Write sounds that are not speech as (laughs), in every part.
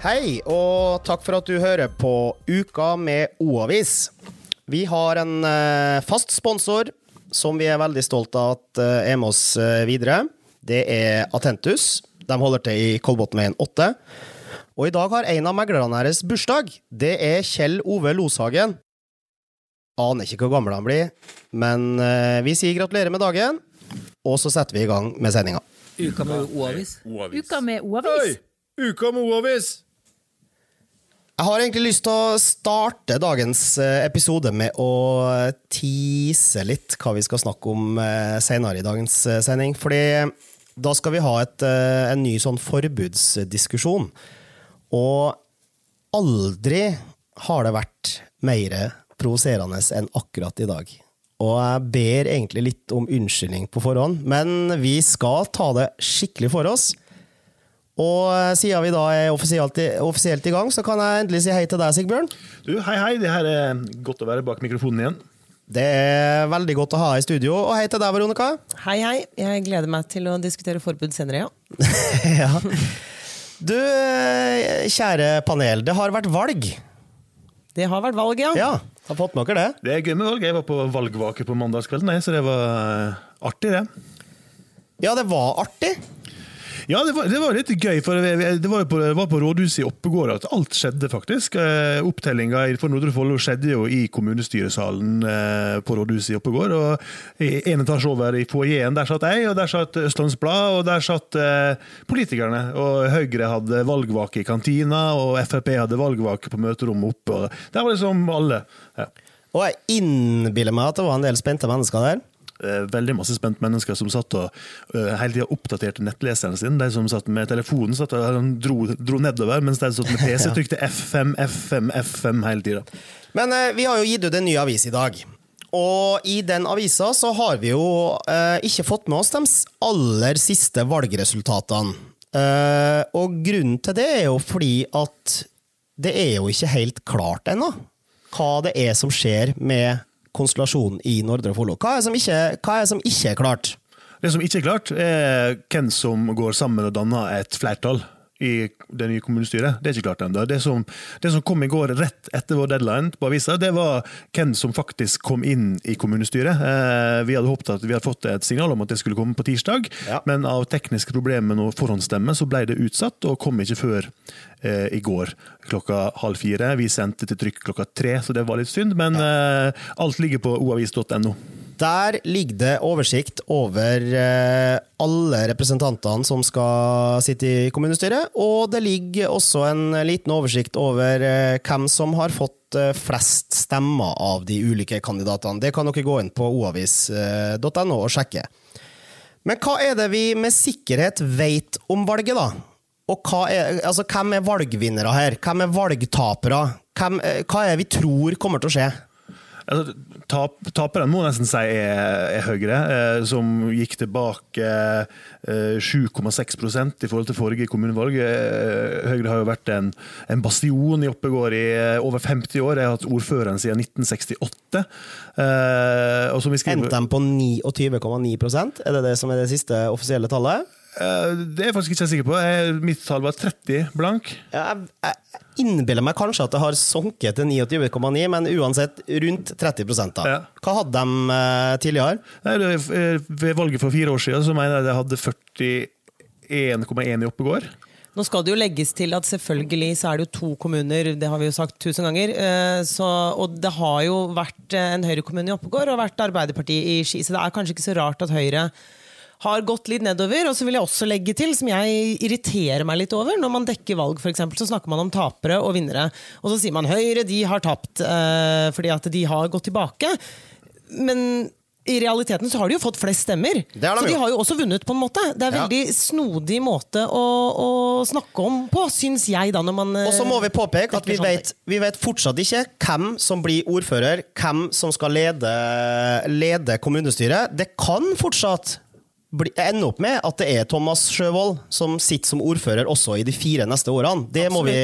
Hei, og takk for at du hører på Uka med O-avis. Vi har en eh, fast sponsor som vi er veldig stolt av at eh, er med oss eh, videre. Det er Atentus. De holder til i Kolbotnveien 8. Og i dag har en av meglerne deres bursdag. Det er Kjell Ove Loshagen. Aner ikke hvor gammel han blir, men vi sier gratulerer med dagen, og så setter vi i gang med sendinga. Uka med O-avis. Uka med O-avis. Uka med O-avis! Jeg har egentlig lyst til å starte dagens eh, episode med å tease litt hva vi skal snakke om eh, senere i dagens eh, sending. Fordi da skal vi ha et, eh, en ny sånn forbudsdiskusjon. Og aldri har det vært mer provoserende enn akkurat i dag. Og jeg ber egentlig litt om unnskyldning på forhånd, men vi skal ta det skikkelig for oss. Og eh, siden vi da er offisielt i, offisielt i gang, så kan jeg endelig si hei til deg, Sigbjørn. Du, hei, hei. Det her er godt å være bak mikrofonen igjen. Det er veldig godt å ha i studio. Og hei til deg, Veronica. Hei, hei. Jeg gleder meg til å diskutere forbud senere, ja. (laughs) ja. Du, eh, kjære panel, det har vært valg. Det har vært valg, ja. Ja, har fått med dere det? Det er gøy med valg. Jeg var på valgvake på mandagskvelden, så det var eh, artig, det. Ja, det var artig. Ja, det var, det var litt gøy, for det var, på, det var på rådhuset i Oppegård at alt skjedde, faktisk. Eh, Opptellinga for Nordre Follo skjedde jo i kommunestyresalen eh, på rådhuset i Oppegård. og i En etasje over i foajeen der satt jeg, og der satt Østlands Blad, og der satt eh, politikerne. Og Høyre hadde valgvake i kantina, og Frp hadde valgvake på møterommet oppe. og Der var liksom alle. Ja. Og jeg innbiller meg at det var en del spente mennesker der. Eh, veldig masse spent mennesker som satt og uh, hele tida oppdaterte nettleseren sin. De som satt med telefonen, satt og dro, dro nedover, mens de som satt med PC, (laughs) trykte F5, F5, F5 hele tida. Men eh, vi har jo gitt ut en ny avis i dag. Og i den avisa så har vi jo eh, ikke fått med oss de aller siste valgresultatene. Eh, og grunnen til det er jo fordi at det er jo ikke helt klart ennå hva det er som skjer med konstellasjonen i Nordre Follo. Hva, er det som ikke- er klart? Det som ikke er klart, er hvem som går sammen og danner et flertall i det nye kommunestyret. Det er ikke klart ennå. Det, som- det som kom i går, rett etter vår deadline på avisa, det var hvem som faktisk kom inn i kommunestyret. Eh, vi hadde håpet at vi hadde fått et signal om at det skulle komme på tirsdag, Ja. men av tekniske problemer med noe forhåndsstemme så ble det utsatt, og kom ikke før eh, i går klokka halv fire. Vi sendte til trykk klokka tre, så det var litt synd, men eh, alt ligger på oavis.no. Der ligger det oversikt over eh, alle representantene som skal sitte i kommunestyret, og det ligger også en liten oversikt over eh, hvem som har fått eh, flest stemmer av de ulike kandidatene. Det kan dere gå inn på oavis.no og sjekke. Men hva er det vi med sikkerhet vet om valget, da? Og er, altså, hvem er valgvinnere her? Hvem er valgtapere? Hva er det vi tror kommer til å skje? Altså, tap, taperen må nesten si er, er Høyre, eh, som gikk tilbake eh, 7,6 i forhold til forrige kommunevalg. Eh, Høyre har jo vært en, en bastion i Oppegård i eh, over 50 år. Jeg har hatt ordføreren siden 1968. Eh, Endte de på 29,9% Er det det som er det siste offisielle tallet? Eh, det er jeg faktisk ikke sikker på. Mitt tall var 30 blank. Ja, jeg, jeg innbiller meg kanskje at det har sunket til 29,9, men uansett rundt 30 da. Ja. Hva hadde de eh, tidligere? Nei, eh, ved valget for fire år siden så mener jeg jeg hadde 41,1 i Oppegård. Nå skal det jo legges til at selvfølgelig så er det jo to kommuner, det har vi jo sagt tusen ganger. eh, Så, og det har jo vært en Høyre-kommune i Oppegård og vært Arbeiderpartiet i Ski, så det er kanskje ikke så rart at Høyre har gått litt nedover. Og så vil jeg også legge til, som jeg irriterer meg litt over, når man dekker valg, eksempel, så snakker man om tapere og vinnere. Og så sier man Høyre, de har tapt eh, fordi at de har gått tilbake. Men i realiteten så har de jo fått flest stemmer. De så de jo. har jo også vunnet, på en måte. Det er Ja. veldig snodig måte å, å snakke om på, syns jeg, da, når man Og så må vi påpeke at vi vet, vi vet fortsatt ikke hvem som blir ordfører, hvem som skal lede, lede kommunestyret. Det kan fortsatt bli, ende opp med at det er Thomas Sjøvold som sitter som ordfører også i de fire neste årene. Det må vi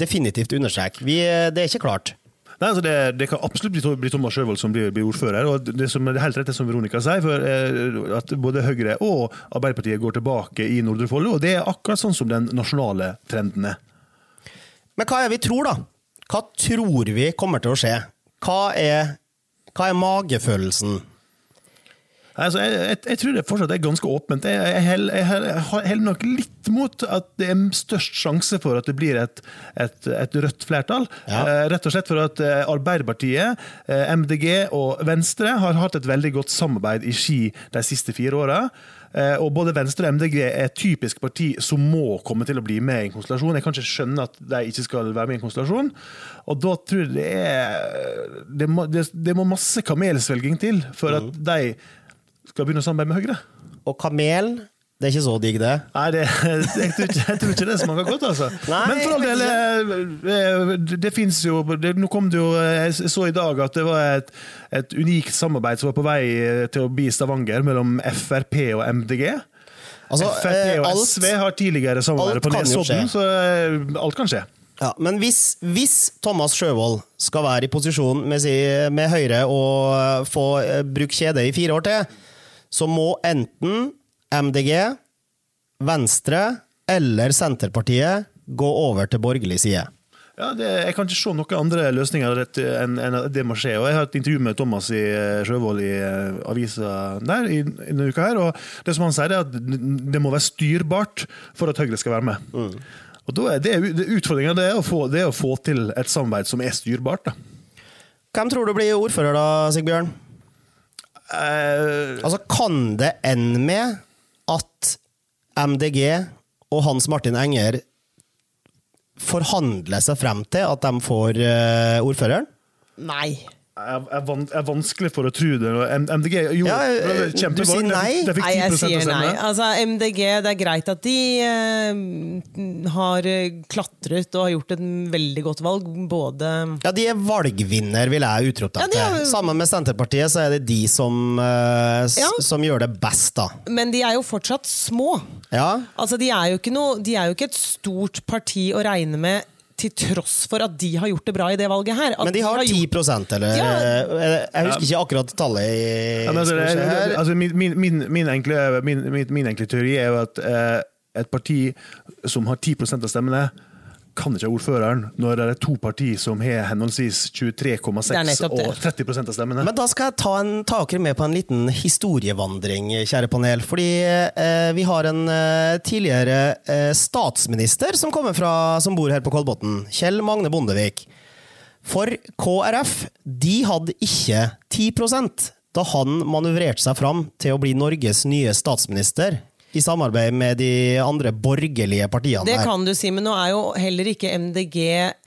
definitivt understreke. Vi, det er ikke klart. Nei, altså det, det kan absolutt bli, bli Thomas Sjøvold som blir, blir ordfører. og Det som er helt rett det som Veronica sier, for eh, at både Høyre og Arbeiderpartiet går tilbake i Nordre Follo. og Det er akkurat sånn som den nasjonale trenden er. Men hva er vi tror, da? Hva tror vi kommer til å skje? Hva er, hva er magefølelsen? Altså, jeg, jeg, jeg tror det fortsatt er ganske åpent. Jeg, heller nok litt mot at det er størst sjanse for at det blir et, et, et rødt flertall. Ja. Eh, rett og slett for at eh, Arbeiderpartiet, eh, MDG og Venstre har hatt et veldig godt samarbeid i Ski de siste fire åra. Og både Venstre og MDG er et typisk parti som må komme til å bli med i en konstellasjon. Jeg kan ikke skjønne at de ikke skal være med i en konstellasjon. Og da tror jeg det er Det må, det, det må masse kamelsvelging til for at de skal begynne å samarbeide med Høyre. Og kamel, det er ikke så digg, det. Nei, det, jeg, tror ikke, jeg tror ikke det smaker godt, altså. Nei, Men for all del, eh, det, det fins jo det, Nå kom det jo Jeg så i dag at det var et, et unikt samarbeid som var på vei til å bli Stavanger, mellom Frp og MDG. Altså, Frp eh, og alt- SV har tidligere samarbeidet på Nesodden, så eh, alt kan skje. Ja, men hvis, hvis Thomas Sjøvold skal være i posisjon med, si, med Høyre og få eh, bruke kjede i fire år til, så må enten MDG, Venstre eller Senterpartiet gå over til borgerlig side. Ja, det, Jeg kan ikke se noen andre løsninger enn en at det må skje. og Jeg har et intervju med Thomas i eh, Sjøvold i eh, avisa der i, i denne uka. her, og Det som han sier er at det må være styrbart for at Høyre skal være med. Og da er det, det Utfordringa er, å få- det er å få til et samarbeid som er styrbart. da. Hvem tror du blir ordfører da, Sigbjørn? Eh, Altså, kan det ende med at MDG og Hans Martin Enger forhandler seg frem til at de får uh, ordføreren? Nei. Er, er, vanskelig for å tro det. MDG gjorde Ja, det var du sier nei? De fikk Nei, jeg sier nei. Altså, MDG, det er greit at de eh, har eh, klatret og har gjort et veldig godt valg. Både Ja, de er valgvinner, vil jeg utrope Ja, til. Sammen med Senterpartiet så er det de som, eh, s- Ja. som gjør det best, da. Men de er jo fortsatt små. Ja, Altså, de er, jo ikke noe, de er jo ikke et stort parti å regne med, til tross for at de har gjort det bra i det valget her. At Men de har 10 gjort- eller Ja. Jeg husker ikke akkurat tallet i Ja, men altså, altså, min, min, min, min, enkle, min, min, min enkle teori er jo at eh, et parti som har 10% av stemmene, kan ikke ha ordføreren, når det er to partier som har henholdsvis er 23,6 og 30 av stemmene. Men da skal jeg ta, en, ta dere med på en liten historievandring, kjære panel. Fordi eh, vi har en eh, tidligere eh, statsminister som kommer fra, som bor her på Kolbotn. Kjell Magne Bondevik. For KrF de hadde ikke 10% da han manøvrerte seg fram til å bli Norges nye statsminister. I samarbeid med de andre borgerlige partiene. Det kan du si, men nå er jo heller ikke MDG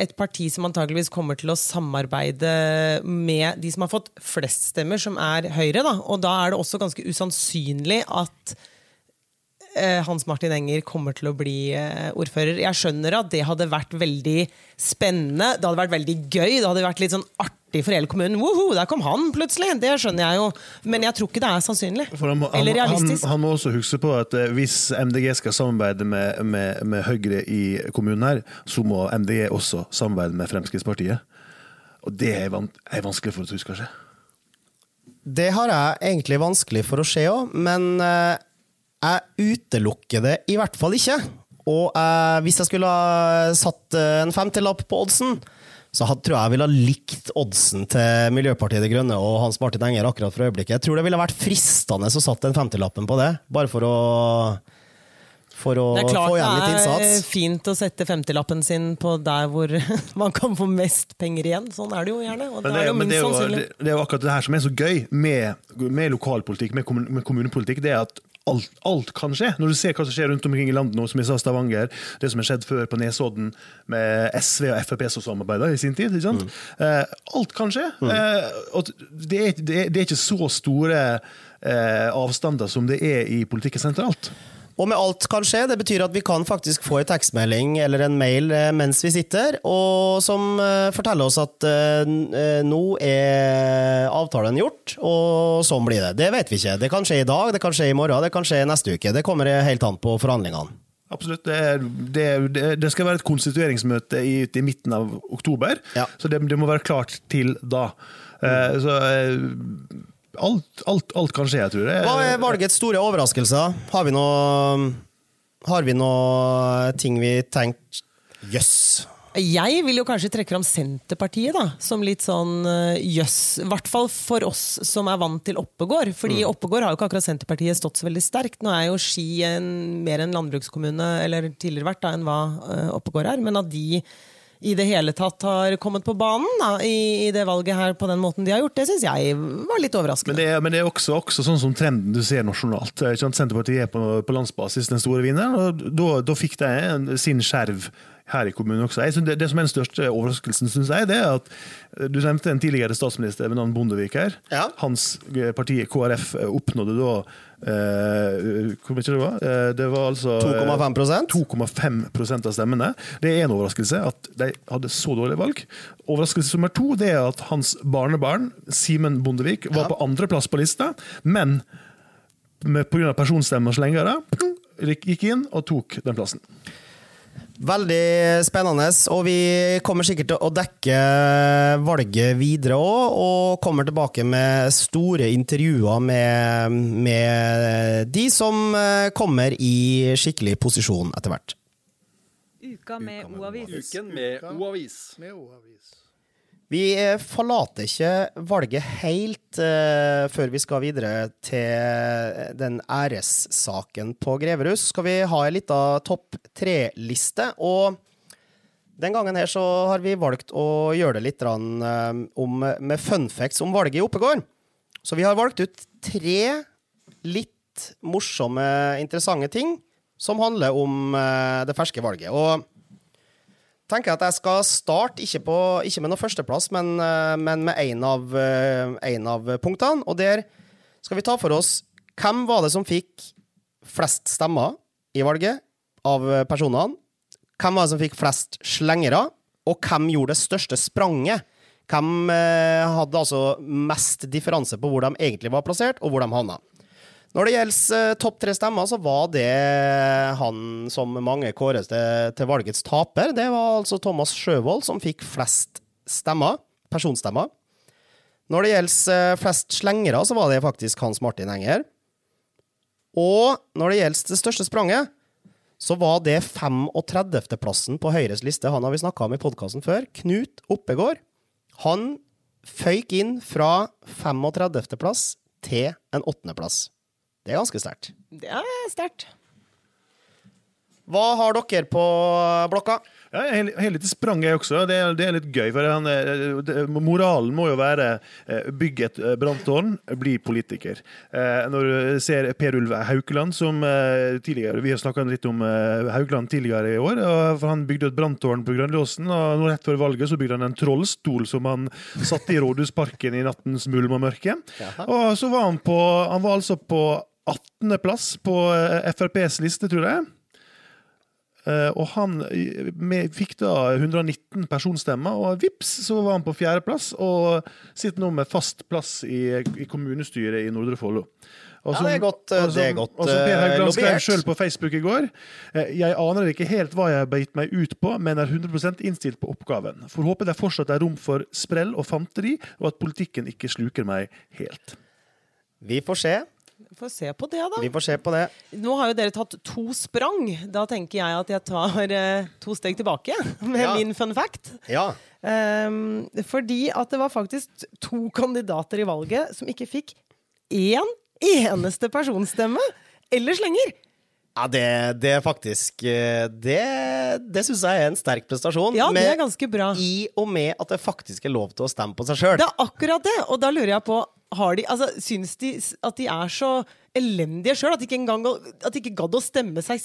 et parti som antageligvis kommer til å samarbeide med de som har fått flest stemmer, som er Høyre. Da. Og da er det også ganske usannsynlig at eh, Hans Martin Enger kommer til å bli eh, ordfører. Jeg skjønner at det hadde vært veldig spennende, det hadde vært veldig gøy, det hadde vært litt sånn artig for hele kommunen. Woho, der kom han plutselig! Det skjønner jeg jo, men jeg tror ikke det er sannsynlig. For han, må- han, Eller han, realistisk. han må også huske på at eh, hvis MDG skal samarbeide med, med, med Høyre i kommunen her, så må MDG også samarbeide med Fremskrittspartiet. Og det er, van er vanskelig for å huske, kanskje. skje. Det har jeg egentlig vanskelig for å se òg, men eh, jeg utelukker det i hvert fall ikke. Og eh, hvis jeg skulle ha satt eh, en femtilapp på oddsen, så had, tror jeg jeg ville ha likt oddsen til Miljøpartiet De Grønne og Hans Martin Enger akkurat for øyeblikket. Jeg tror det ville vært fristende å satt den femtilappen på det, bare for å for å Det er klart få igjen litt det er innsats. fint å sette femtilappen sin på der hvor (laughs) man kan få mest penger igjen. Sånn er det jo gjerne. Det det, er jo det, minst er jo, sannsynlig. det, det er jo akkurat det her som er så gøy med, med lokalpolitikk, med, kommun, med kommunepolitikk. det er at Alt, alt kan skje. Når du ser hva som skjer rundt omkring i landet nå, som jeg sa Stavanger, det som har skjedd før på Nesodden med SV og Frp som samarbeida i sin tid. sant? Eh, alt kan skje. Eh, og det, er, det, er, det er ikke så store eh, avstander som det er i politikken sentralt. Og med alt kan skje. Det betyr at vi kan faktisk få en tekstmelding eller en mail eh, mens vi sitter, og som eh, forteller oss at eh, nå er avtalen gjort, og sånn blir det. Det vet vi ikke. Det kan skje i dag, det kan skje i morgen, det kan skje neste uke. Det kommer helt an på forhandlingene. Absolutt. Det, er, det, det, det skal være et konstitueringsmøte i, i midten av oktober, Ja. så det, må være klart til da. Eh, så alt, alt, alt kan skje, jeg tror. Hva er valgets store overraskelser? Har vi noe Har vi noe ting vi tenker Jøss, Jeg vil jo kanskje trekke fram Senterpartiet da, som litt sånn uh, jøss. I hvert fall for oss som er vant til Oppegård. Fordi mm. Oppegård har jo ikke akkurat Senterpartiet stått så veldig sterkt. Nå er jo Ski en, mer en landbrukskommune eller tidligere vært da, enn hva uh, Oppegård er. Men at de i det hele tatt har kommet på banen da, i, i, det valget her på den måten de har gjort, det syns jeg var litt overraskende. Men det er, men det er også, også, sånn som trenden du ser nasjonalt. Senterpartiet er på, på landsbasis den store vinneren, og da, da fikk de sin skjerv her i kommunen også. det, det, som er den største overraskelsen, synes jeg, det er at eh, du nevnte en tidligere statsminister ved navn Bondevik her. Ja. Hans eh, parti KrF eh, oppnådde da eh, Hvor mye det var? Det var altså 2,5% av stemmene. Det er en overraskelse at de hadde så dårlig valg. Overraskelse nummer to det er at hans barnebarn, Simen Bondevik, var ja. på andreplass på lista, men pga. personstemmer så slengere gikk inn og tok den plassen. Veldig spennende, og vi kommer sikkert til å dekke valget videre òg. Og kommer tilbake med store intervjuer med, med, de som eh, kommer i skikkelig posisjon etter hvert. Uka med O-avis. Uken med O-avis. Vi eh, forlater ikke valget helt uh, før vi skal videre til den æressaken på Greverud. Skal vi ha ei lita topp tre-liste. Og den gangen her så har vi valgt å gjøre det litt uh, om, med fun om valget i Oppegård. Så vi har valgt ut tre litt morsomme, interessante ting som handler om uh, det ferske valget. Og tenker at jeg skal starte, ikke, på, ikke med noe førsteplass, men, eh, men med én av, eh, av, punktene. Og der skal vi ta for oss hvem var det som fikk flest stemmer i valget av personene? Hvem var det som fikk flest slengere? Og hvem gjorde det største spranget? Hvem eh, hadde altså mest differanse på hvor de egentlig var plassert, og hvor de havna? Når det gjelder uh, topp tre stemmer, så var det han som mange kåres til, til, valgets taper. Det var altså Thomas Sjøvold som fikk flest stemmer, personstemmer. Når det gjelder uh, flest slengere, så var det faktisk Hans Martin Enger. Og når det gjelder det største spranget, så var det 35.-plassen på Høyres liste. Han har vi snakka om i podkasten før. Knut Oppegård. Han føyk inn fra 35.-plass til en åttendeplass. Det er ganske sterkt. Det er sterkt. Hva har dere på blokka? Ja, jeg har litt sprang, jeg også. Det er, det er litt gøy. for han, det, Moralen må jo være eh, bygg et eh, branntårn, bli politiker. Eh, når du ser Per Ulv Haukeland, som tidligere Vi har snakka litt om Haukeland tidligere i år. for Han bygde et branntårn på Grønlåsen, og nå rett før valget så bygde han en trollstol som han satte i Rådhusparken i nattens mulm og mørke. Og så var han på Han var altså på 18.-plass på FrPs liste, tror jeg. Uh, og han fikk da 119 personstemmer, og vips, så var han på fjerdeplass. Og sitter nå med fast plass i, i kommunestyret i Nordre Follo. ja, det er godt, og som, det er godt og som Per Haugland skrev sjøl på Facebook i går, jeg aner ikke helt hva jeg har beit meg ut på, men er 100% innstilt på oppgaven. Får håpe det fortsatt er rom for sprell og fanteri, og at politikken ikke sluker meg helt. Vi får se. Vi får se på det, da. Vi får se på det. Nå har jo dere tatt to sprang. Da tenker jeg at jeg tar eh, to steg tilbake (laughs) med ja. min fun fact. Ja. Um, fordi at det var faktisk to kandidater i valget som ikke fikk én eneste personstemme eller slenger. Ja, det, det faktisk eh, Det, det syns jeg er en sterk prestasjon. Ja, det er ganske bra. I og med at det faktisk er lov til å stemme på seg sjøl. Det er akkurat det! Og da lurer jeg på har de, altså, Syns de at de er så elendige sjøl at de ikke engang At de ikke gadd å stemme seg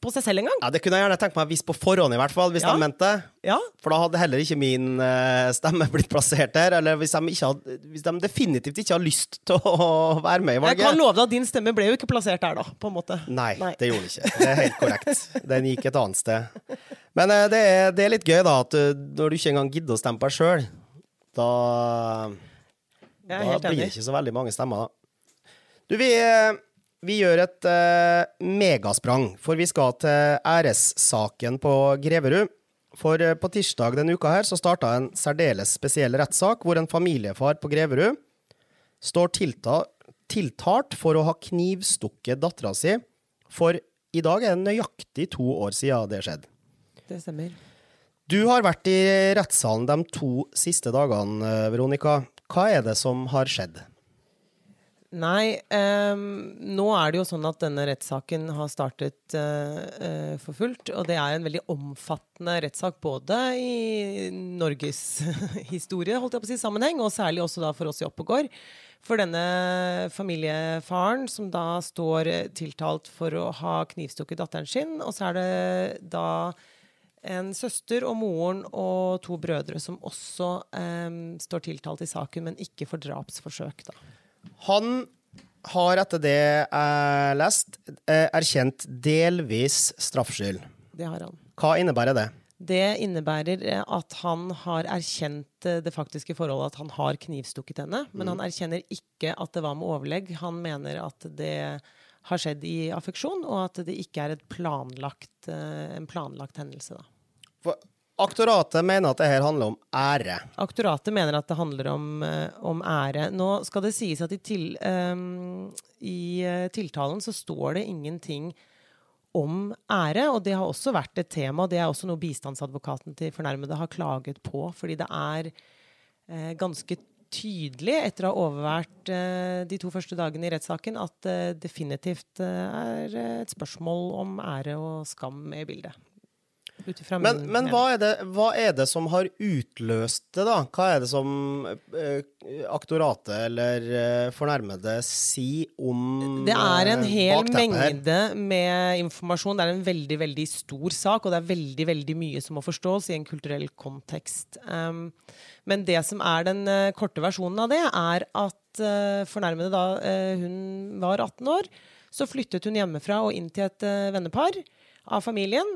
på seg selv engang? Ja, Det kunne jeg gjerne tenkt meg hvis på forhånd, i hvert fall, hvis ja. de mente det. Ja. For da hadde heller ikke min uh, stemme (laughs) blitt plassert der. Eller hvis de, hadde, hvis de, definitivt ikke har lyst til å være med i valget. Jeg kan love deg at din stemme ble jo ikke plassert der, da. på en måte. Nei, Nei. det gjorde den ikke. Det er helt korrekt. Den gikk et annet sted. Men uh, det, er, det, er, litt gøy, da, at uh, når du ikke engang gidder å stemme på deg sjøl, da da blir det ikke så veldig mange stemmer, da. Du, vi, eh, vi gjør et uh, megasprang, for vi skal til æressaken på Greverud. For uh, på tirsdag denne uka her så starta en særdeles spesiell rettssak, hvor en familiefar på Greverud står tilta tiltalt for å ha knivstukket dattera si. For i dag er det nøyaktig to år siden det skjedde. Det stemmer. Du har vært i rettssalen de to siste dagene, eh, Veronica. Hva er det som har skjedd? Nei, ehm, nå er det jo sånn at denne rettssaken har startet eh, eh, for fullt. Og det er en veldig omfattende rettssak både i Norges (laughs) historie, holdt jeg på å si, sammenheng, og særlig også da for oss i Oppegård. For denne familiefaren som da står tiltalt for å ha knivstukket datteren sin. Og så er det da en søster og moren og to brødre som også eh, står tiltalt i saken, men ikke for drapsforsøk. da. Han har etter det jeg lest, eh, erkjent delvis straffskyld. Det har han. Hva innebærer det? Det innebærer eh, at han har erkjent eh, det faktiske forholdet at han har knivstukket henne. Men han erkjenner ikke at det var med overlegg. Han mener at det har skjedd i affeksjon, og at det ikke er planlagt, en planlagt hendelse. Da. Aktoratet mener at det her handler om ære. Aktoratet mener at det handler om, om ære. Nå skal det sies at i, til, um, i tiltalen så står det ingenting om ære, og det har også vært et tema. Det er også noe bistandsadvokaten til fornærmede har klaget på. Fordi det er uh, ganske tydelig, etter å ha overvært uh, de to første dagene i rettssaken, at det uh, definitivt er et spørsmål om ære og skam i bildet. Men, men hva, er det, hva, er det, som har utløst det, da? Hva er det som eh, aktoratet eller eh, fornærmede sier om Det er en eh, hel mengde med informasjon. Det er en veldig veldig stor sak, og det er veldig veldig mye som må forstås i en kulturell kontekst. Um, men det som er den uh, korte versjonen av det, er at uh, fornærmede da uh, hun var 18 år, så flyttet hun hjemmefra og inn til et vennepar av familien.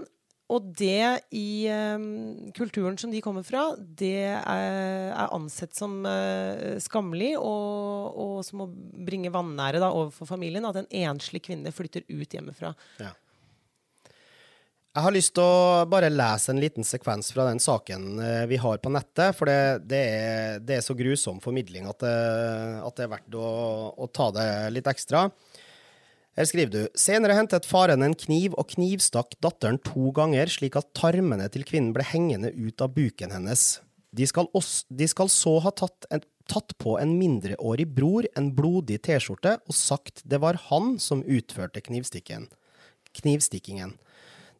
Og det i um, kulturen som de kommer fra, det er, er ansett som uh, skammelig og, og, som å bringe vanære overfor familien at en enslig kvinne flytter ut hjemmefra. Ja. Jeg har lyst til å bare lese en liten sekvens fra den saken uh, vi har på nettet. For det, det, er, det er, så grusom formidling at det, at det er verdt å, å ta det litt ekstra. Her skriver du senere hentet faren en kniv og knivstakk datteren to ganger, slik at tarmene til kvinnen ble hengende ut av buken hennes. De skal, også, de skal så ha tatt, en, tatt, på en mindreårig bror en blodig T-skjorte og sagt det var han som utførte knivstikkingen.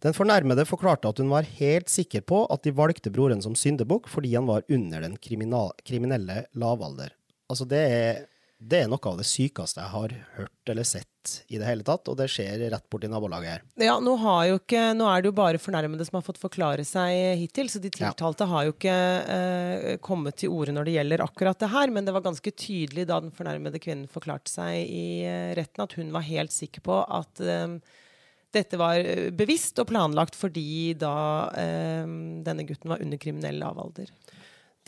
Den fornærmede forklarte at hun var helt sikker på at de valgte broren som syndebukk fordi han var under den kriminelle lavalder. Altså, det er det er noe av det sykeste jeg har hørt eller sett i det hele tatt, og det skjer rett borti nabolaget her. Ja, nå, ikke, nå, er det jo bare fornærmede som har fått forklare seg hittil, så de tiltalte ja. har jo ikke eh, kommet til orde når det gjelder akkurat det her, men det var ganske tydelig da den fornærmede kvinnen forklarte seg i eh, retten, at hun var helt sikker på at eh, dette var bevisst og planlagt fordi da eh, denne gutten var under kriminell lavalder.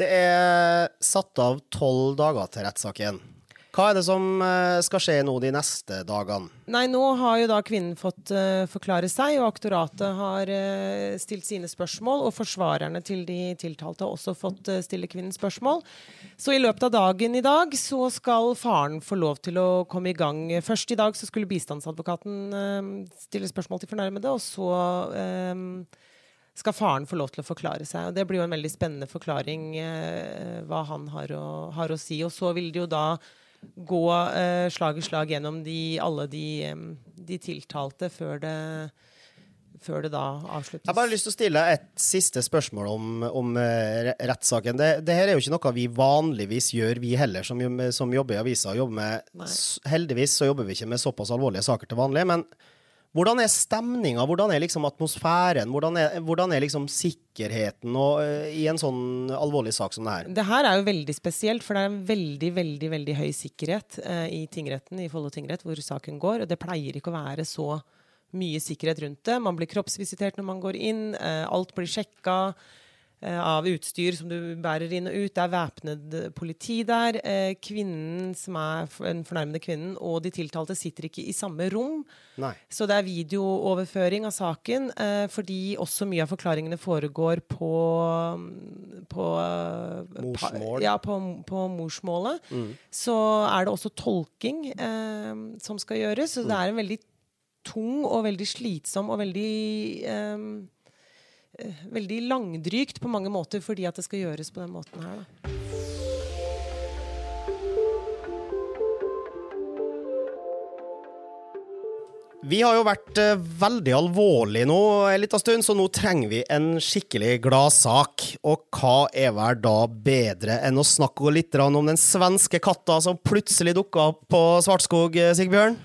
Det er satt av tolv dager til rettssaken. Hva er det som eh, skal skje nå de neste dagene? Nei, Nå har jo da kvinnen fått uh, forklare seg, og aktoratet har uh, stilt sine spørsmål. Og forsvarerne til de tiltalte har også fått uh, stille kvinnen spørsmål. Så i løpet av dagen i dag så skal faren få lov til å komme i gang. Først i dag så skulle bistandsadvokaten stille spørsmål til fornærmede, og så skal faren få lov til å forklare seg. Og Det blir jo en veldig spennende forklaring hva han har å, har å si. Og så vil det jo da gå eh, slag i slag gjennom de, alle de, de tiltalte før det, før det da avsluttes. Jeg har bare lyst til å stille et siste spørsmål om, om uh, rettssaken. Det, det, her er jo ikke noe vi vanligvis gjør, vi heller, som, som jobber i avisa. heldigvis så jobber vi ikke med såpass alvorlige saker til vanlig. men hvordan er stemninga, hvordan er liksom atmosfæren, hvordan er, hvordan er liksom sikkerheten og, uh, i en sånn alvorlig sak som det her? Det her er jo veldig spesielt, for det er en veldig veldig, veldig høy sikkerhet uh, i tingretten, i Follo tingrett, hvor saken går. Og det pleier ikke å være så mye sikkerhet rundt det. Man blir kroppsvisitert når man går inn, uh, alt blir sjekka. Eh, av utstyr som du bærer inn og ut. Det er væpnet politi der. Eh, kvinnen som er den fornærmede kvinnen, og de tiltalte sitter ikke i samme rom. Nei. Så det er videooverføring av saken, eh, fordi også mye av forklaringene foregår på på, Morsmål. Ja, på, på morsmålet. Mm. Så er det også tolking eh, som skal gjøres. Så mm. det er en veldig tung og veldig slitsom og veldig eh, veldig langdrygt på mange måter fordi at det skal gjøres på den måten her. Da. Vi har jo vært eh, veldig alvorlige nå en liten stund, så nå trenger vi en skikkelig gladsak. Og hva er vel da bedre enn å snakke litt om den svenske katta som plutselig dukka opp på Svartskog, eh, Sigbjørn?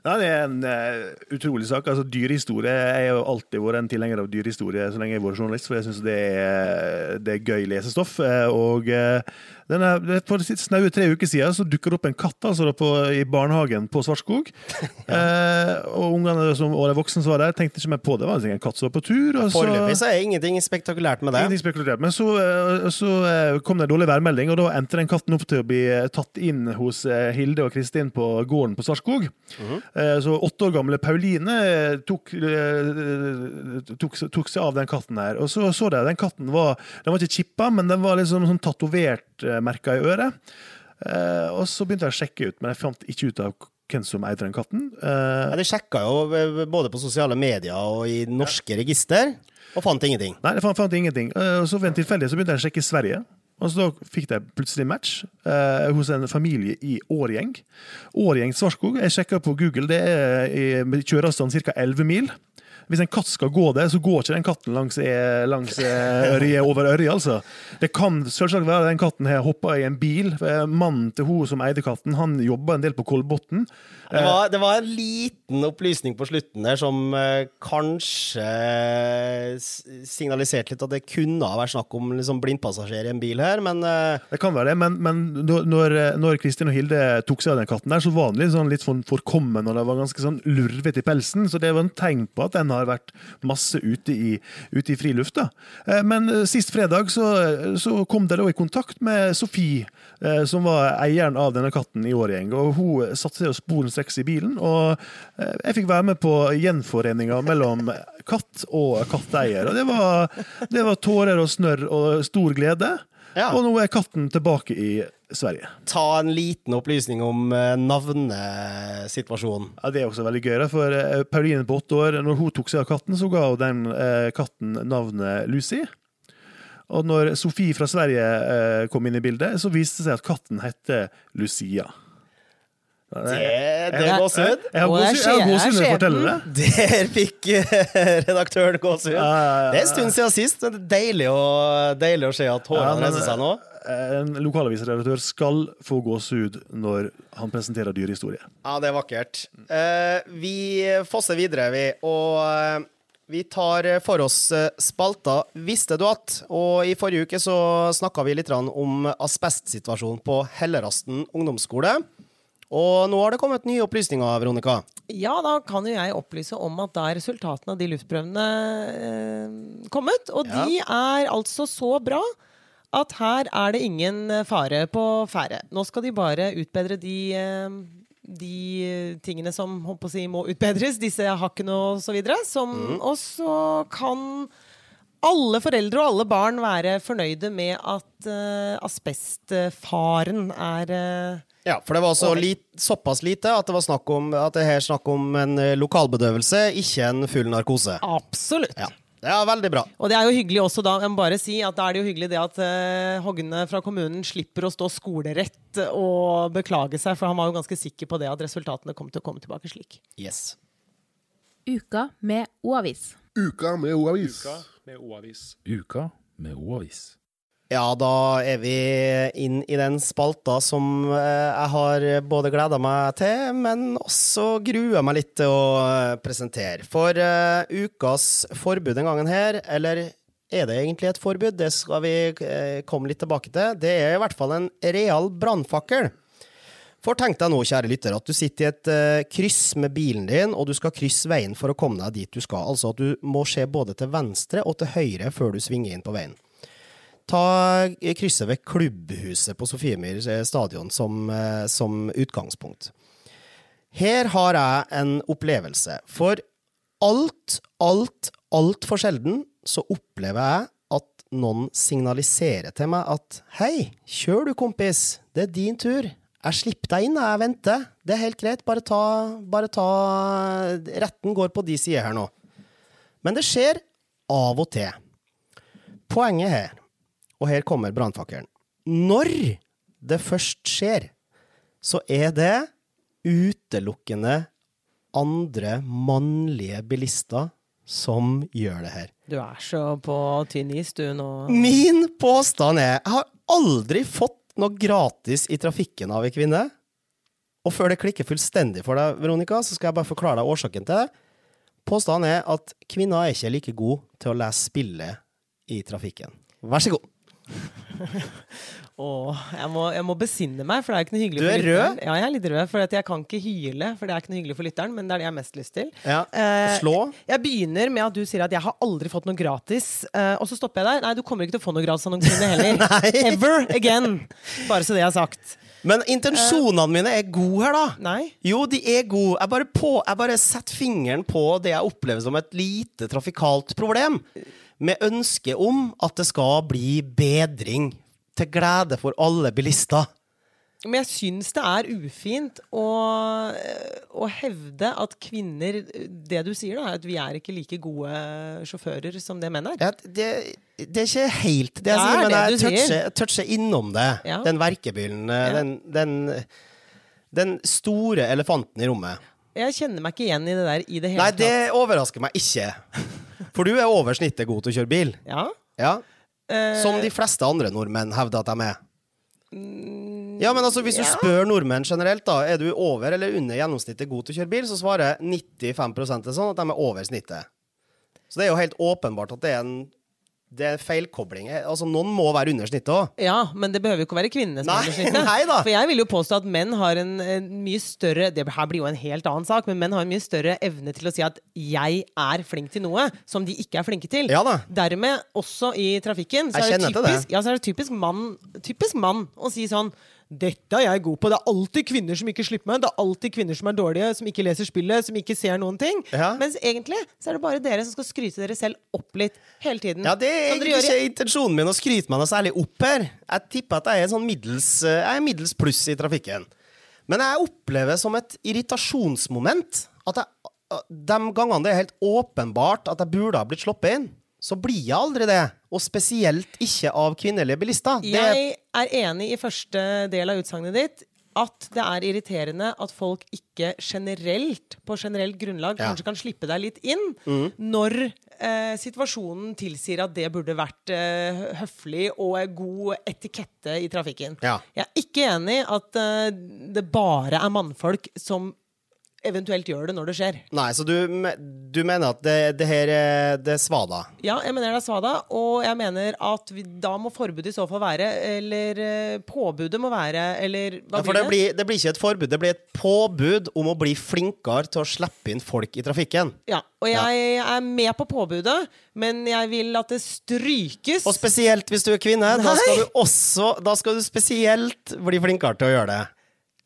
Ja, Det er en uh, utrolig sak. altså Dyrehistorie Jeg har alltid vært en tilhenger av dyrehistorie så lenge jeg har vært journalist, for jeg syns det, det, er gøy lesestoff. Og uh, denne, for snaue tre uker siden så dukka det opp en katt altså, på, i barnehagen på Svartskog. (laughs) eh, og ungene som, og de voksne som var der, tenkte ikke mer på det. Det var en katt som var på tur. Foreløpig så er ingenting spektakulært med det. Ingenting spektakulært, Men så, eh, så eh, kom det en dårlig værmelding, og da endte den katten opp til å bli eh, tatt inn hos Hilde og Kristin på gården på Svartskog. Mm -hmm. Så åtte år gamle Pauline tok, tok, tok, seg av den katten her. Og så så de den katten var, den var ikke chippa, men den var liksom sånn tatovert merka i øret. Eh, og så begynte jeg å sjekke ut, men jeg fant ikke ut av hvem som eide den katten. Uh, ja, de sjekka jo eh, både på sosiale medier og i norske register, og fant ingenting. Nei, jeg fant, fant ingenting. Og så ved en tilfeldighet begynte jeg å sjekke i Sverige. Og så da fikk jeg plutselig match eh, hos en familie i Årgjeng. Årgjeng Svarskog. Jeg sjekka på Google, det er i kjøreavstand ca. 11 mil. Hvis en katt skal gå der, så går ikke den katten langs, e, langs e, ørje over ørje, altså. Det kan selvsagt være den katten har hoppa i en bil. Eh, mannen til hun som eide katten, han jobba en del på Kolbotn. Det det var, en liten opplysning på slutten der som eh, kanskje signaliserte litt at det kunne ha vært snakk om liksom blindpassasjer i en bil her, men eh, Det kan være det, men, men når, når, Kristin og Hilde tok seg av den katten der, så var den litt, sånn, litt forkommen, og det var ganske sånn lurvete i pelsen, så det var en tegn på at den har vært masse ute i, ute i frilufta. Eh, men eh, sist fredag så, så kom de i kontakt med Sofie, eh, som var eieren av denne katten i Årgjeng. og Hun satte seg sporenstreks i bilen, og jeg fikk være med på gjenforeninga mellom katt og katteeier. Og det var, det var tårer og snørr og stor glede. Ja. Og nå er katten tilbake i Sverige. Ta en liten opplysning om eh, navnesituasjonen. Ja, Det er også veldig gøy. For eh, Pauline på åtte år, når hun tok seg av katten, så ga hun den eh, katten navnet Lucy. Og når Sofie fra Sverige kom inn i bildet, så viste det seg at katten hette Lucia. Det, det er gåsehud. Jeg har gåsehud når jeg forteller det. Der fikk redaktøren gåsehud. Det er en stund siden sist. Det er deilig å, deilig å se at hårene reiser seg nå en lokalavisredaktør skal få gåsehud når han presenterer dyrehistorie. Ja, det er vakkert. Uh, vi fosser videre, vi. Og vi tar for oss spalta Visste du at? Og i forrige uke så snakka vi litt om asbestsituasjonen på Hellerasten ungdomsskole. Og nå har det kommet nye opplysninger, Veronica. Ja, da kan jo jeg opplyse om at da er resultatene av de luftprøvene eh, kommet. Og ja. de er altså så bra at her er det ingen eh, fare på ferde. Nå skal de bare utbedre de, eh, de tingene som si, må utbedres, disse hakkene og så videre. Som, mm. Og så kan alle foreldre og alle barn være fornøyde med at uh, asbestfaren er uh, ja, for det var så lit, såpass lite at det var snakk om, at det her snakk om en lokalbedøvelse, ikke en full narkose. Absolutt. Ja. Det er veldig bra. Og det er jo hyggelig også da, jeg må bare si at da er det jo hyggelig det at eh, Hogne fra kommunen slipper å stå skolerett og beklage seg, for han var jo ganske sikker på det at resultatene kom til å komme tilbake slik. Yes. Uka med O-avis. Uka med O-avis. Uka med O-avis. Uka med O-avis. Ja, da er vi inn i den spalta som eh, jeg har både gleda meg til, men også grua meg litt til å eh, presentere. For uh, ukas forbud den gangen her, eller er det egentlig et forbud? Det skal vi komme litt tilbake til. Det er i hvert fall en real brannfakkel. For tenk deg nå, kjære lytter, at du sitter i et kryss med bilen din, og du skal krysse veien for å komme deg dit du skal. Altså at du må se både til venstre og til høyre før du svinger inn på veien. Ta krysset ved klubbhuset på Sofiemyr stadion som, eh, som utgangspunkt. Her har jeg en opplevelse. For alt, alt, altfor sjelden så opplever jeg at noen signaliserer til meg at hei, kjør du, kompis, det er din tur. Jeg slipper deg inn, jeg venter. Det er helt greit, bare ta, bare ta Retten går på de sider her nå. Men det skjer av og til. Poenget her, og her kommer brannfakkelen Når det først skjer, så er det utelukkende andre mannlige bilister som gjør det her. Du er så på tynn is, du, nå. Min påstand er Jeg har aldri fått noe gratis i trafikken av ei kvinne. Og før det klikker fullstendig for deg, Veronica, så skal jeg bare forklare deg årsaken til det. Påstanden er at kvinner er ikke like gode til å lese spillet i trafikken. Vær så god. (laughs) Åh, jeg må, jeg må besinne meg, for det er ikke noe hyggelig for lytteren. Du er rød? Ja, jeg er litt rød, for jeg kan ikke hyle, for det er ikke noe hyggelig for lytteren, men det er det jeg har mest lyst til. Ja. Eh, Slå. Jeg begynner med at du sier at jeg har aldri fått noe gratis, eh, og så stopper jeg der. Nei, du kommer ikke til å få noe gratis av noen kvinner heller. (laughs) Ever again. Bare så det er sagt. Men intensjonene mine er gode her, da. Nei. Jo, de er gode. Jeg bare, på, jeg bare setter fingeren på det jeg opplever som et lite trafikalt problem. Med ønske om at det skal bli bedring. Til glede for alle bilister. Men jeg syns det er ufint å, å hevde at kvinner Det du sier, da, er at vi er ikke like gode sjåfører som det menn er. Ja, det, det er ikke helt det jeg Det er sier, men jeg toucher, toucher innom det. Ja. Den verkebyllen. eh, Ja. Den, den, den store elefanten i rommet. Jeg kjenner meg ikke igjen i det der i det hele Nei, det overrasker meg ikke. (laughs) For du er over snittet god til å kjøre bil. Ja. Ja. Eh, Som de fleste andre nordmenn hevder at de er. Ja, men altså Hvis du spør nordmenn generelt, da er du over eller under gjennomsnittet god til å kjøre bil, så svarer 95% sånn at de er over snittet. Så det er jo helt åpenbart at det er en det er feil kobling. Altså, Noen må være under snittet òg. Ja, men det behøver jo ikke å være kvinnene som Nei, er under snittet. (laughs) nei da. For jeg vil jo påstå at menn har en, en mye større Det her blir jo en helt annen sak, men menn har en mye større evne til å si at 'jeg er flink til noe' som de ikke er flinke til. Ja da. Dermed, også i trafikken, så Jeg er, det. typisk, ja, så er det typisk mann, typisk mann å si sånn dette er jeg god på. Det er alltid kvinner som ikke slipper meg. Det er alltid kvinner som er dårlige, som ikke leser spillet, som ikke ser noen ting. Ja. Mens egentlig så er det bare dere som skal skryte dere selv opp litt hele tiden. Ja, Det er egentlig ikke intensjonen min å skryte meg noe særlig opp her. Jeg tipper at jeg er sånn middels, eh, jeg er middels pluss i trafikken. Men jeg opplever som et irritasjonsmoment at jeg, de gangene det er helt åpenbart at jeg burde ha blitt sluppet inn, så blir jeg aldri det. Og spesielt ikke av kvinnelige bilister. Det, Jeg er enig i første del av utsagnet ditt. At det er irriterende at folk ikke generelt, på generelt grunnlag, Ja. Mm. kanskje kan slippe deg litt inn når eh, situasjonen tilsier at det burde vært eh, høflig og god etikette i trafikken. Ja. Jeg er ikke enig i at eh, det bare er mannfolk som eventuelt gjør det når det skjer. nei, så du, du mener at det, det her er det er svada? Ja, jeg mener det er svada, og jeg mener at vi, da må forbudet i så fall være Eller eh, påbudet må være Eller hva Ja, for blir det det? blir, det blir ikke et forbud, det blir et påbud om å bli flinkere til å slippe inn folk i trafikken. Ja, og jeg er med på påbudet, men jeg vil at det strykes. Og spesielt hvis du er kvinne. Da skal du også Da skal du spesielt bli flinkere til å gjøre det.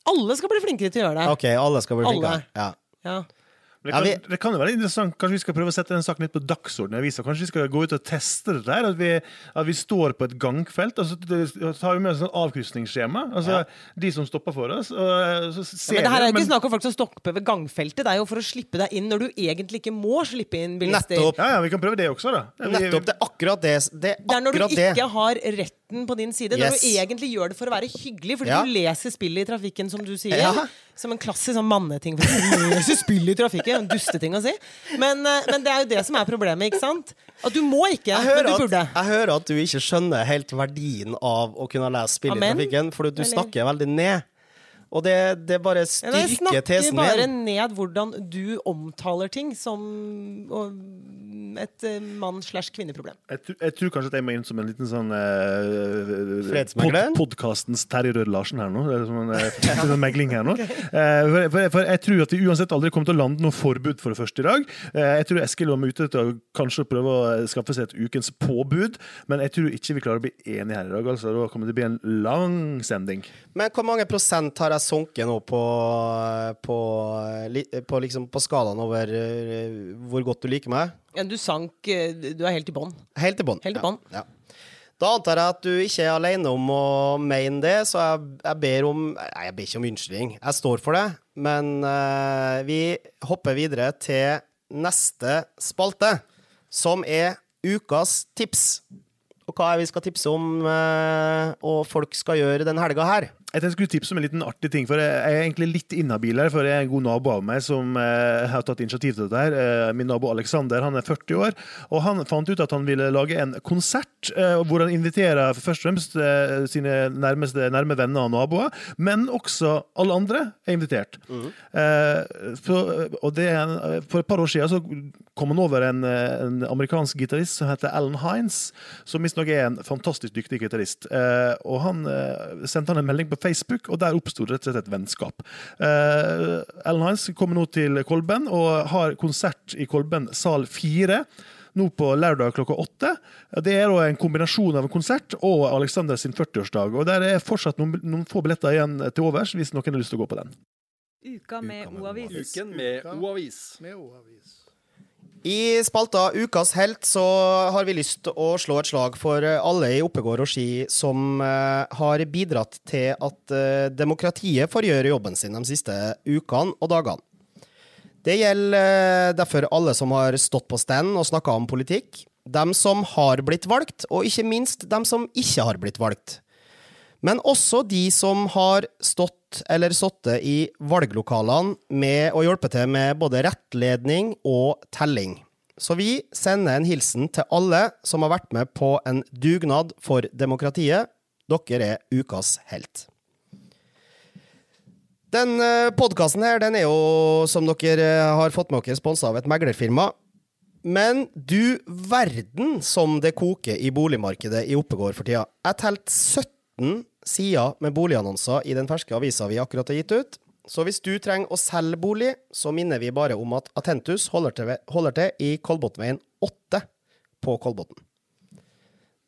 Alle skal bli flinkere til å gjøre det. OK, alle skal bli Alle. flinkere. Ja. Ja. kan, Ja, det, vi- kan, det kan jo være interessant. Kanskje vi skal prøve å sette den saken litt på dagsordenen i avisa. Kanskje vi skal gå ut og teste det der. At vi, at vi står på et gangfelt og så tar vi med oss et avkrysningsskjema. Altså de som stopper for oss. Og så ser Men det her er jo ikke men- snakk om folk som stopper ved gangfeltet. Det er jo for å slippe deg inn når du egentlig ikke må slippe inn bilister. Nettopp. Ja, ja, vi kan prøve det også, da. Vi- Nettopp. Det er akkurat det. Det er Det er når du ikke det. har retten på din side. Når du egentlig gjør det for å være hyggelig, fordi Ja. du leser spillet i trafikken, som du sier. Ja. Som en klassisk sånn manneting. For du leser spill i trafikken, en dusteting å si. Men, eh, men det er jo det som er problemet, ikke sant? At du må ikke, men hører, burde. at, jeg hører at du ikke skjønner helt verdien av å kunne lese spill i trafikken, for du Eller- snakker veldig ned. Og det, det bare styrker tesen Jeg Det snakker bare ned hvordan du omtaler ting som og, et eh, mann- slash kvinneproblem. Jeg, jeg tror kanskje at jeg må inn som en liten sånn eh, pod, Podkastens Terje Rød Larsen her nå. Det er som en (laughs) en, en megling her nå. Eh, for, for, for jeg tror at vi uansett aldri kommer til å lande noe forbud for det første i dag. Eh, jeg tror Eskil var ute til å kanskje prøve å skaffe seg et ukens påbud, men jeg tror ikke vi klarer å bli enige her i dag. Altså, da kommer det til å bli en lang sending. Men hvor mange prosent har jeg sunket nå på, på, på, liksom, på skalaen over eh, hvor godt du liker meg? Ja, du sank eh, Du er helt i bånn. Helt i bånn. Helt i bånn. Ja. Ja. Da antar jeg at du ikke er alene om å mene det, så jeg, jeg ber om Nei, jeg ber ikke om unnskyldning. Jeg står for det. Men uh, vi hopper videre til neste spalte, som er ukas tips. Og hva er vi skal tipse om, uh, og folk skal gjøre den helga her? Jeg skulle tipse om en liten artig ting, for jeg er egentlig litt inhabil her. For jeg er en god nabo av meg som eh, har tatt initiativ til dette. her. Eh, min nabo Alexander han er 40 år, og han fant ut at han ville lage en konsert eh, hvor han inviterer først og fremst sine nærmeste nærme venner og naboer, men også alle andre er invitert. Eh, for, og det for et par år siden så kom han over en, eh, en amerikansk gitarist som heter Alan Hines, som visstnok er en fantastisk dyktig gitarist. Eh, og han eh, sendte han en melding på Facebook, og der oppsto rett og slett et vennskap. Eh, Alan Hines kommer nå til Kolben og har konsert i Kolben sal 4 nå på lørdag klokka åtte. Det er da en kombinasjon av en konsert og Alexander sin 40-årsdag. og Der er fortsatt noen, noen få billetter igjen til overs, hvis noen har lyst til å gå på den. Uka med O-avis. Uken med O-avis. I spalta Ukas helt så har vi lyst til å slå et slag for eh, alle i Oppegård og Ski som eh, har bidratt til at eh, demokratiet får gjøre jobben sin de siste ukene og dagene. Det gjelder derfor alle som har stått på stand og snakka om politikk, dem som har blitt valgt, og ikke minst dem som ikke har blitt valgt. Men også de som har stått eller sittet i valglokalene med å hjelpe til med både rettledning og telling. Så vi sender en hilsen til alle som har vært med på en dugnad for demokratiet. Dere er ukas helt. Den podkasten her, den er jo, som dere eh, har fått med dere, sponsa av et meglerfirma. Men du verden som det koker i boligmarkedet i Oppegård for tida. Jeg telte 17 sider med boligannonser i den ferske avisa vi akkurat har gitt ut. Så hvis du trenger å selge bolig, så minner vi bare om at Atentus holder til, holder til i Kolbotnveien 8 på Kolbotn.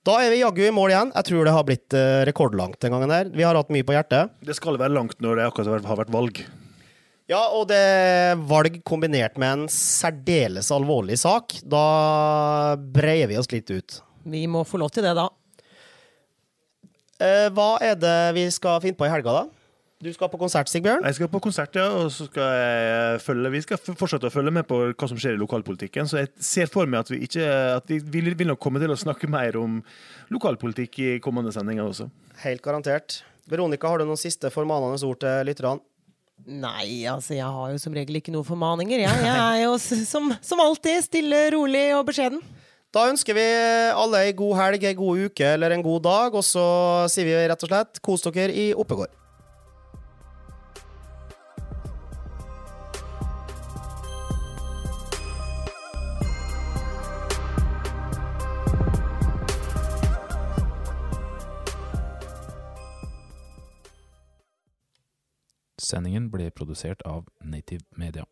Da er vi jaggu i mål igjen. Jeg tror det har blitt eh, rekordlangt den gangen her. Vi har hatt mye på hjertet. Det skal være langt når det akkurat har vært valg. Ja, og det er valg kombinert med en særdeles alvorlig sak. Da breier vi oss litt ut. Vi må få lov til det, da. Eh, hva er det vi skal finne på i helga, da? Du skal på konsert, Sigbjørn? Jeg skal på konsert, ja, og så skal jeg følge Vi skal fortsette å følge med på hva som skjer i lokalpolitikken. Så jeg ser for meg at vi ikke At vi vil, vil nok komme til å snakke mer om lokalpolitikk i kommende sendinger også. Helt garantert. Veronica, har du noen siste formanende ord til lytterne? Nei, altså jeg har jo som regel ikke noen formaninger. Jeg, jeg er jo som, som alltid stille, rolig og beskjeden. Da ønsker vi alle ei god helg, ei god uke eller en god dag, og så sier vi rett og slett kos dere i Oppegård. Sendingen ble produsert av Native Media.